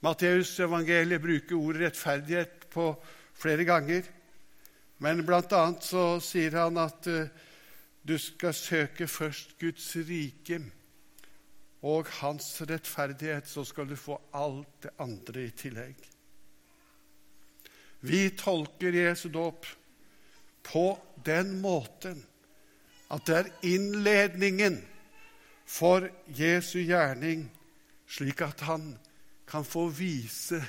Matteus evangeliet bruker ordet rettferdighet på flere ganger. Men blant annet så sier han at uh, du skal søke først Guds rike og hans rettferdighet, så skal du få alt det andre i tillegg. Vi tolker Jesu dåp på den måten at det er innledningen for Jesu gjerning, slik at han kan få vise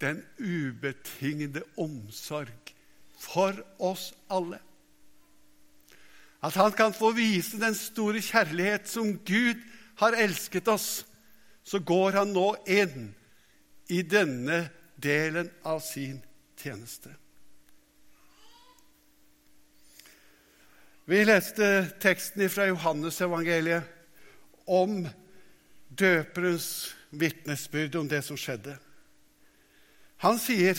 den ubetingede omsorg for oss alle. At han kan få vise den store kjærlighet som Gud har elsket oss, så går han nå inn i denne delen av sin tjeneste. Vi leste teksten fra Johannes-evangeliet om døperens vitnesbyrd om det som skjedde. Han sier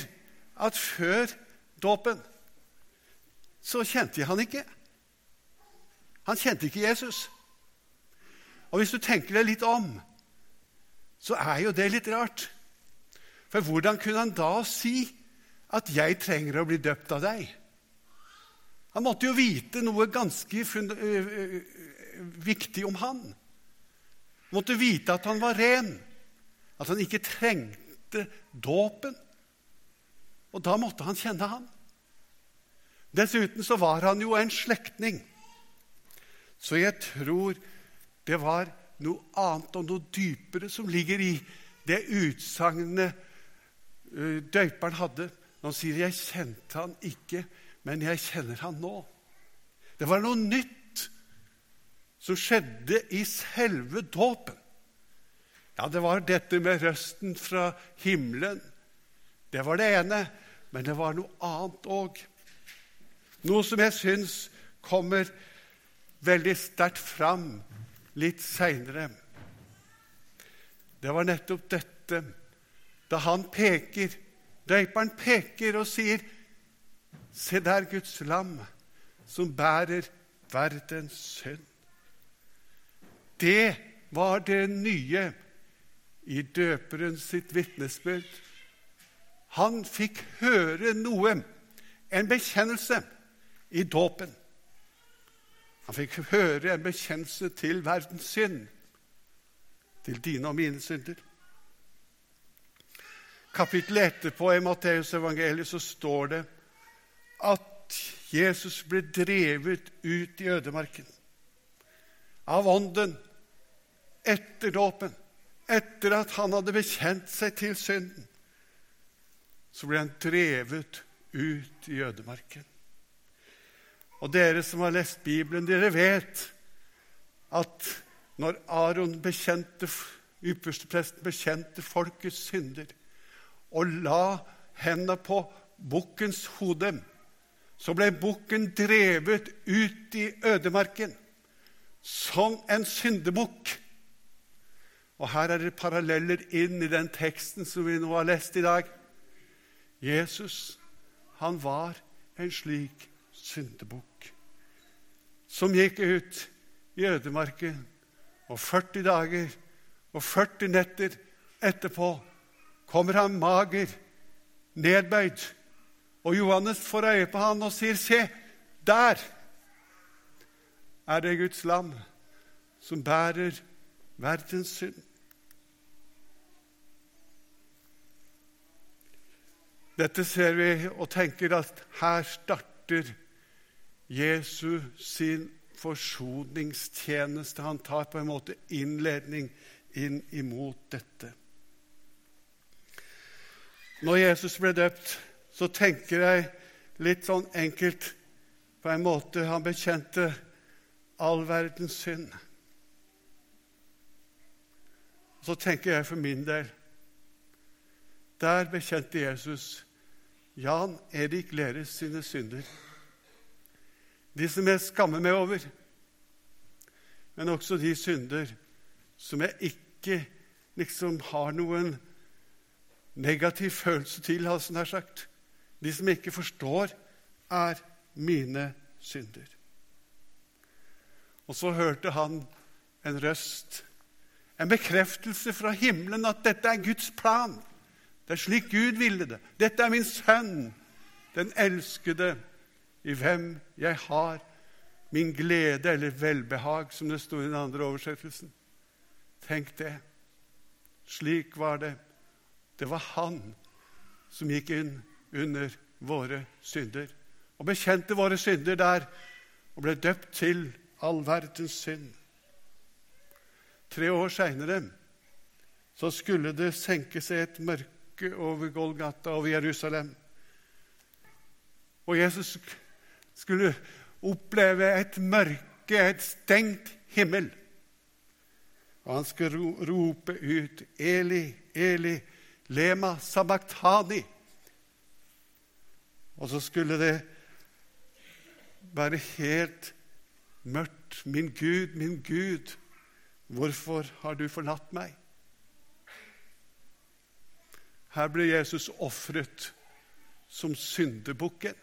at før dåpen så kjente han ikke. Han kjente ikke Jesus. Og hvis du tenker deg litt om, så er jo det litt rart. For hvordan kunne han da si at 'jeg trenger å bli døpt av deg'? Han måtte jo vite noe ganske viktig om han. Han måtte vite at han var ren, at han ikke trengte dåpen. Og da måtte han kjenne ham. Dessuten så var han jo en slektning. Så jeg tror det var noe annet og noe dypere som ligger i det utsagnet døperen døyperen hadde. Han sier 'Jeg kjente han ikke, men jeg kjenner han nå'. Det var noe nytt som skjedde i selve dåpen. Ja, det var dette med røsten fra himmelen. Det var det ene. Men det var noe annet òg. Noe som jeg syns kommer veldig sterkt fram litt seinere. Det var nettopp dette da han peker, døyperen peker og sier Se der Guds lam som bærer verdens synd. Det var det nye i døperen sitt vitnesbyrd. Han fikk høre noe, en bekjennelse, i dåpen. Han fikk høre en bekjennelse til verdens synd, til dine og mine synder. Kapittelet etterpå i Matteusevangeliet så står det at Jesus ble drevet ut i ødemarken av Ånden etter dåpen, etter at han hadde bekjent seg til synden så ble han drevet ut i ødemarken. Og dere som har lest Bibelen, dere vet at når Aron bekjente, ypperstepresten bekjente folkets synder og la hendene på bukkens hode, så ble bukken drevet ut i ødemarken som en syndebukk. Og her er det paralleller inn i den teksten som vi nå har lest i dag. Jesus, han var en slik syndebukk som gikk ut i ødemarken. Og 40 dager og 40 netter etterpå kommer han mager, nedbøyd. Og Johannes får øye på han og sier, 'Se, der er det Guds lam som bærer verdens synd.' Dette ser vi og tenker at her starter Jesus sin forsoningstjeneste. Han tar på en måte innledning inn imot dette. Når Jesus ble døpt, så tenker jeg litt sånn enkelt på en måte han bekjente all verdens synd. Så tenker jeg for min del Der bekjente Jesus Jan Erik Leres sine synder. De som jeg skammer meg over, men også de synder som jeg ikke liksom har noen negativ følelse til, har jeg nær sagt. De som jeg ikke forstår, er mine synder. Og så hørte han en røst, en bekreftelse fra himmelen at dette er Guds plan. Det er slik Gud ville det. Dette er min sønn, den elskede, i hvem jeg har min glede eller velbehag, som det sto i den andre oversettelsen. Tenk det. Slik var det. Det var han som gikk inn under våre synder og bekjente våre synder der og ble døpt til all verdens synd. Tre år seinere skulle det senke seg et mørke over Golgata, over Jerusalem. Og Jesus skulle oppleve et mørke, et stengt himmel. Og han skulle rope ut 'Eli, Eli, lema sabachthani'. Og så skulle det være helt mørkt. 'Min Gud, min Gud, hvorfor har du forlatt meg?' Her ble Jesus ofret som syndebukken.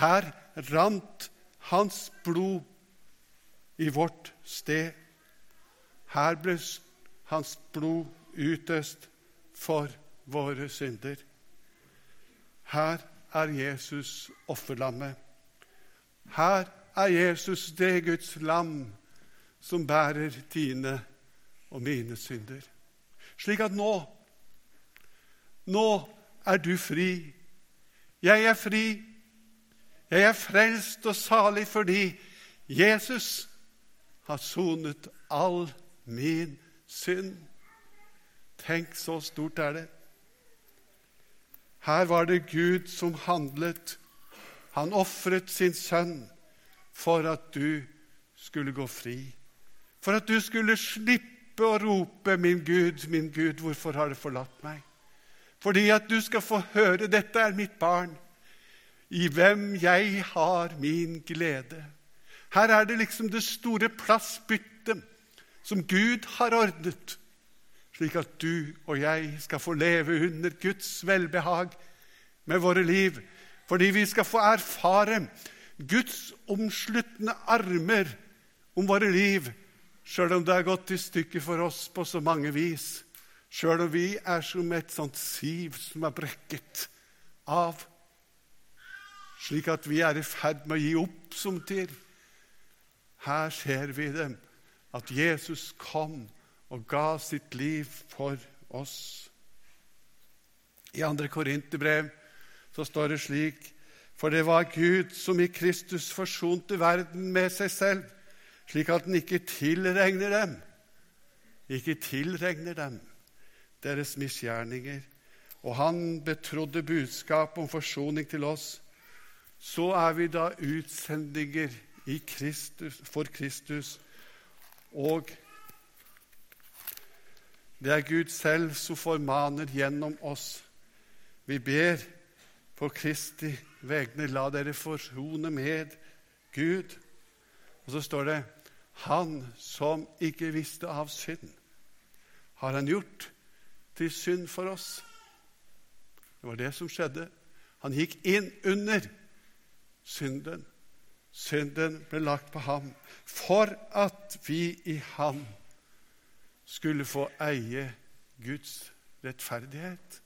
Her rant hans blod i vårt sted. Her ble hans blod utøst for våre synder. Her er Jesus offerlammet. Her er Jesus det Guds lam som bærer dine og mine synder. Slik at nå Nå er du fri. Jeg er fri. Jeg er frelst og salig fordi Jesus har sonet all min synd. Tenk, så stort er det. Her var det Gud som handlet. Han ofret sin sønn for at du skulle gå fri. For at du skulle slippe å rope 'Min Gud, min Gud, hvorfor har du forlatt meg?' Fordi at du skal få høre 'Dette er mitt barn, i hvem jeg har min glede'. Her er det liksom det store plassbyttet som Gud har ordnet slik at du og jeg skal få leve under Guds velbehag med våre liv, fordi vi skal få erfare Guds omsluttende armer om våre liv, sjøl om det er gått i stykker for oss på så mange vis, sjøl om vi er som et sånt siv som er brekket av, slik at vi er i ferd med å gi opp som til. Her ser vi dem, at Jesus kom og ga sitt liv for oss. I 2. Korinterbrev så står det slik For det var Gud som i Kristus forsonte verden med seg selv, slik at den ikke tilregner dem ikke tilregner dem deres misgjerninger. Og han betrodde budskapet om forsoning til oss. Så er vi da utsendinger Kristus, for Kristus og det er Gud selv som formaner gjennom oss. Vi ber på Kristi vegne, la dere forsone med Gud. Og så står det Han som ikke visste av synd, har han gjort til synd for oss. Det var det som skjedde. Han gikk inn under synden. Synden ble lagt på ham for at vi i ham skulle få eie Guds rettferdighet.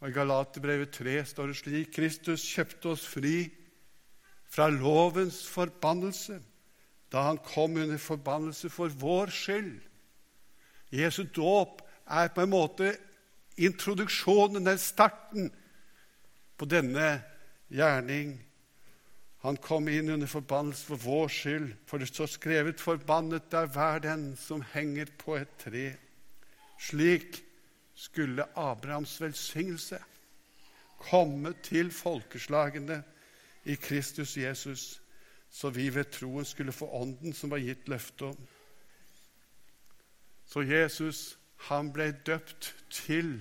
Og I Galaterbrevet 3 står det slik Kristus kjøpte oss fri fra lovens forbannelse da han kom under forbannelse for vår skyld. Jesu dåp er på en måte introduksjonen, den starten, på denne gjerning han kom inn under forbannelse for vår skyld, for det står skrevet:" Forbannet er hver den som henger på et tre. Slik skulle Abrahams velsignelse komme til folkeslagene i Kristus Jesus, så vi ved troen skulle få Ånden som var gitt løfte om. Så Jesus, han ble døpt til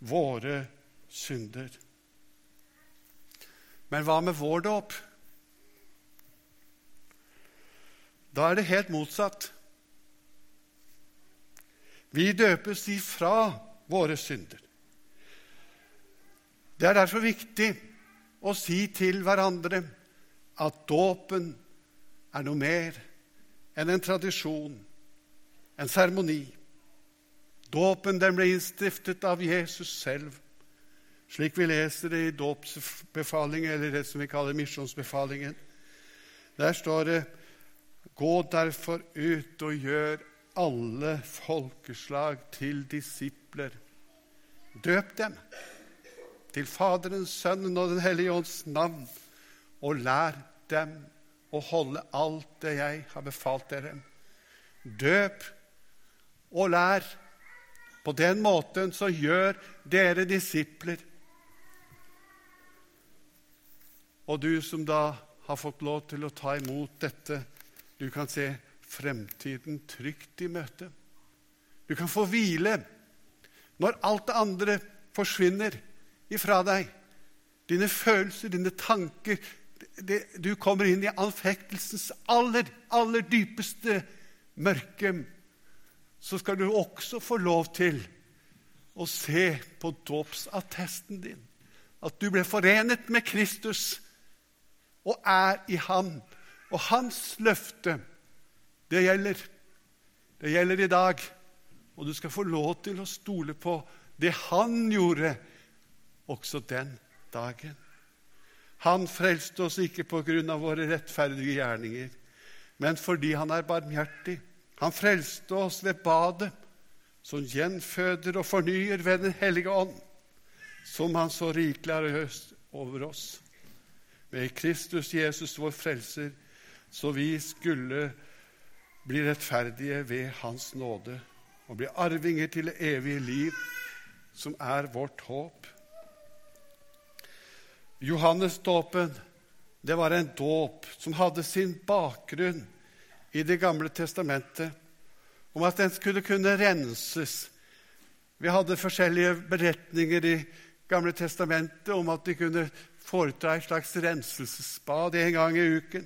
våre synder. Men hva med vår dåp? Da er det helt motsatt. Vi døpes ifra våre synder. Det er derfor viktig å si til hverandre at dåpen er noe mer enn en tradisjon, en seremoni. Dåpen den ble innstiftet av Jesus selv, slik vi leser det i dåpsbefalingen, eller det som vi kaller misjonsbefalingen. Der står det Gå derfor ut og gjør alle folkeslag til disipler. Døp dem til Faderens, Sønnen og Den hellige ånds navn, og lær dem å holde alt det jeg har befalt dere. Døp og lær. På den måten så gjør dere disipler. Og du som da har fått lov til å ta imot dette, du kan se fremtiden trygt i møte. Du kan få hvile når alt det andre forsvinner ifra deg. Dine følelser, dine tanker det, Du kommer inn i anfektelsens aller, aller dypeste mørke. Så skal du også få lov til å se på dåpsattesten din at du ble forenet med Kristus og er i ham. Og hans løfte, det gjelder. Det gjelder i dag. Og du skal få lov til å stole på det han gjorde også den dagen. Han frelste oss ikke på grunn av våre rettferdige gjerninger, men fordi han er barmhjertig. Han frelste oss ved badet, som gjenføder og fornyer ved Den hellige ånd, som han så rikelig har høst over oss. Ved Kristus Jesus, vår frelser, så vi skulle bli rettferdige ved Hans nåde og bli arvinger til det evige liv, som er vårt håp. Johannesdåpen det var en dåp som hadde sin bakgrunn i Det gamle testamentet, om at den skulle kunne renses. Vi hadde forskjellige beretninger i Gamle testamentet om at de kunne foreta et slags renselsesbad en gang i uken.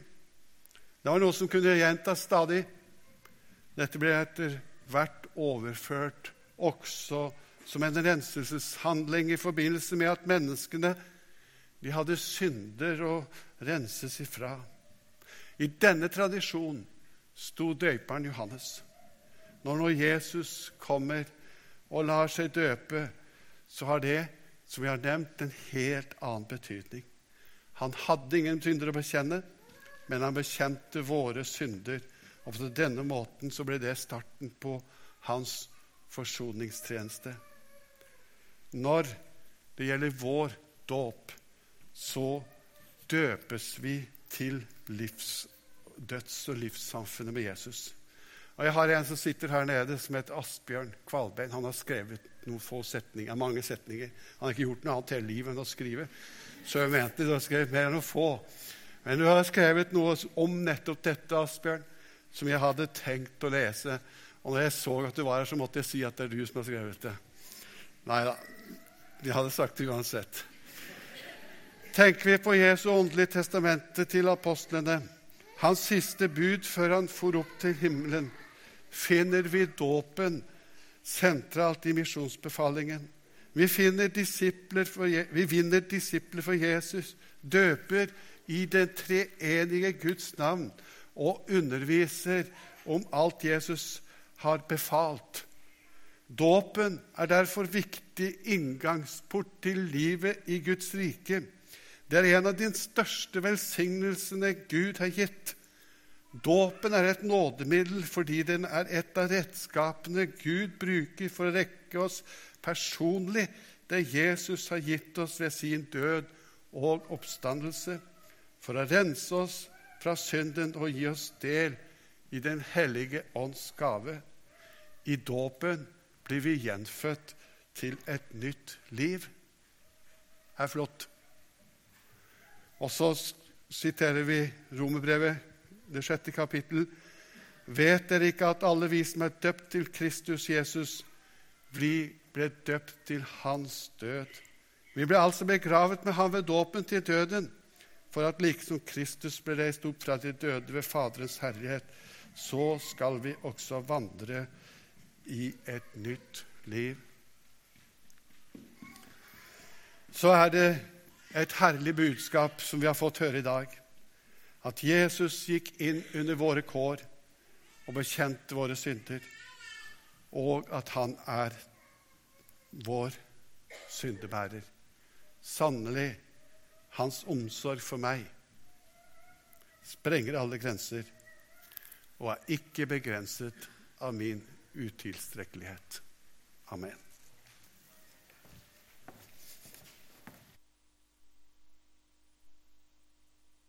Det var noe som kunne gjentas stadig. Dette ble etter hvert overført også som en renselseshandling i forbindelse med at menneskene de hadde synder å renses ifra. I denne tradisjonen sto døperen Johannes. Når nå Jesus kommer og lar seg døpe, så har det, som vi har nevnt, en helt annen betydning. Han hadde ingen synder å bekjenne, men han bekjente våre synder. Og på denne måten så ble det starten på hans forsoningstjeneste. Når det gjelder vår dåp, så døpes vi til livs, døds- og livssamfunnet med Jesus. Og Jeg har en som sitter her nede, som heter Asbjørn Kvalbein. Han har skrevet noen få setninger, mange setninger. Han har ikke gjort noe annet hele livet enn å skrive. Så jeg mente du har skrevet mer enn å få. Men du har skrevet noe om nettopp dette, Asbjørn, som jeg hadde tenkt å lese. Og når jeg så at du var her, så måtte jeg si at det er du som har skrevet det. Nei da, de hadde sagt det uansett. Tenker vi på Jesu åndelige testamente til apostlene, hans siste bud før han for opp til himmelen, finner vi dåpen sentralt i misjonsbefalingen. Vi, for, vi vinner disipler for Jesus, døper i den treenige Guds navn og underviser om alt Jesus har befalt. Dåpen er derfor viktig inngangsport til livet i Guds rike. Det er en av de største velsignelsene Gud har gitt. Dåpen er et nådemiddel fordi den er et av redskapene Gud bruker for å rekke oss personlig det Jesus har gitt oss ved sin død og oppstandelse, for å rense oss fra synden og gi oss del i Den hellige ånds gave. I dåpen blir vi gjenfødt til et nytt liv. Det er flott. Og så siterer vi Romerbrevet, det sjette kapittel. Vet dere ikke at alle vi som er døpt til Kristus Jesus, ble døpt til hans død? Vi ble altså begravet med ham ved dåpen til døden, for at like som Kristus ble reist opp fra de døde ved Faderens herlighet, så skal vi også vandre i et nytt liv. Så er det et herlig budskap som vi har fått høre i dag. At Jesus gikk inn under våre kår og bekjente våre synder. og at han er vår syndebærer. Sannelig, hans omsorg for meg sprenger alle grenser og er ikke begrenset av min utilstrekkelighet. Amen.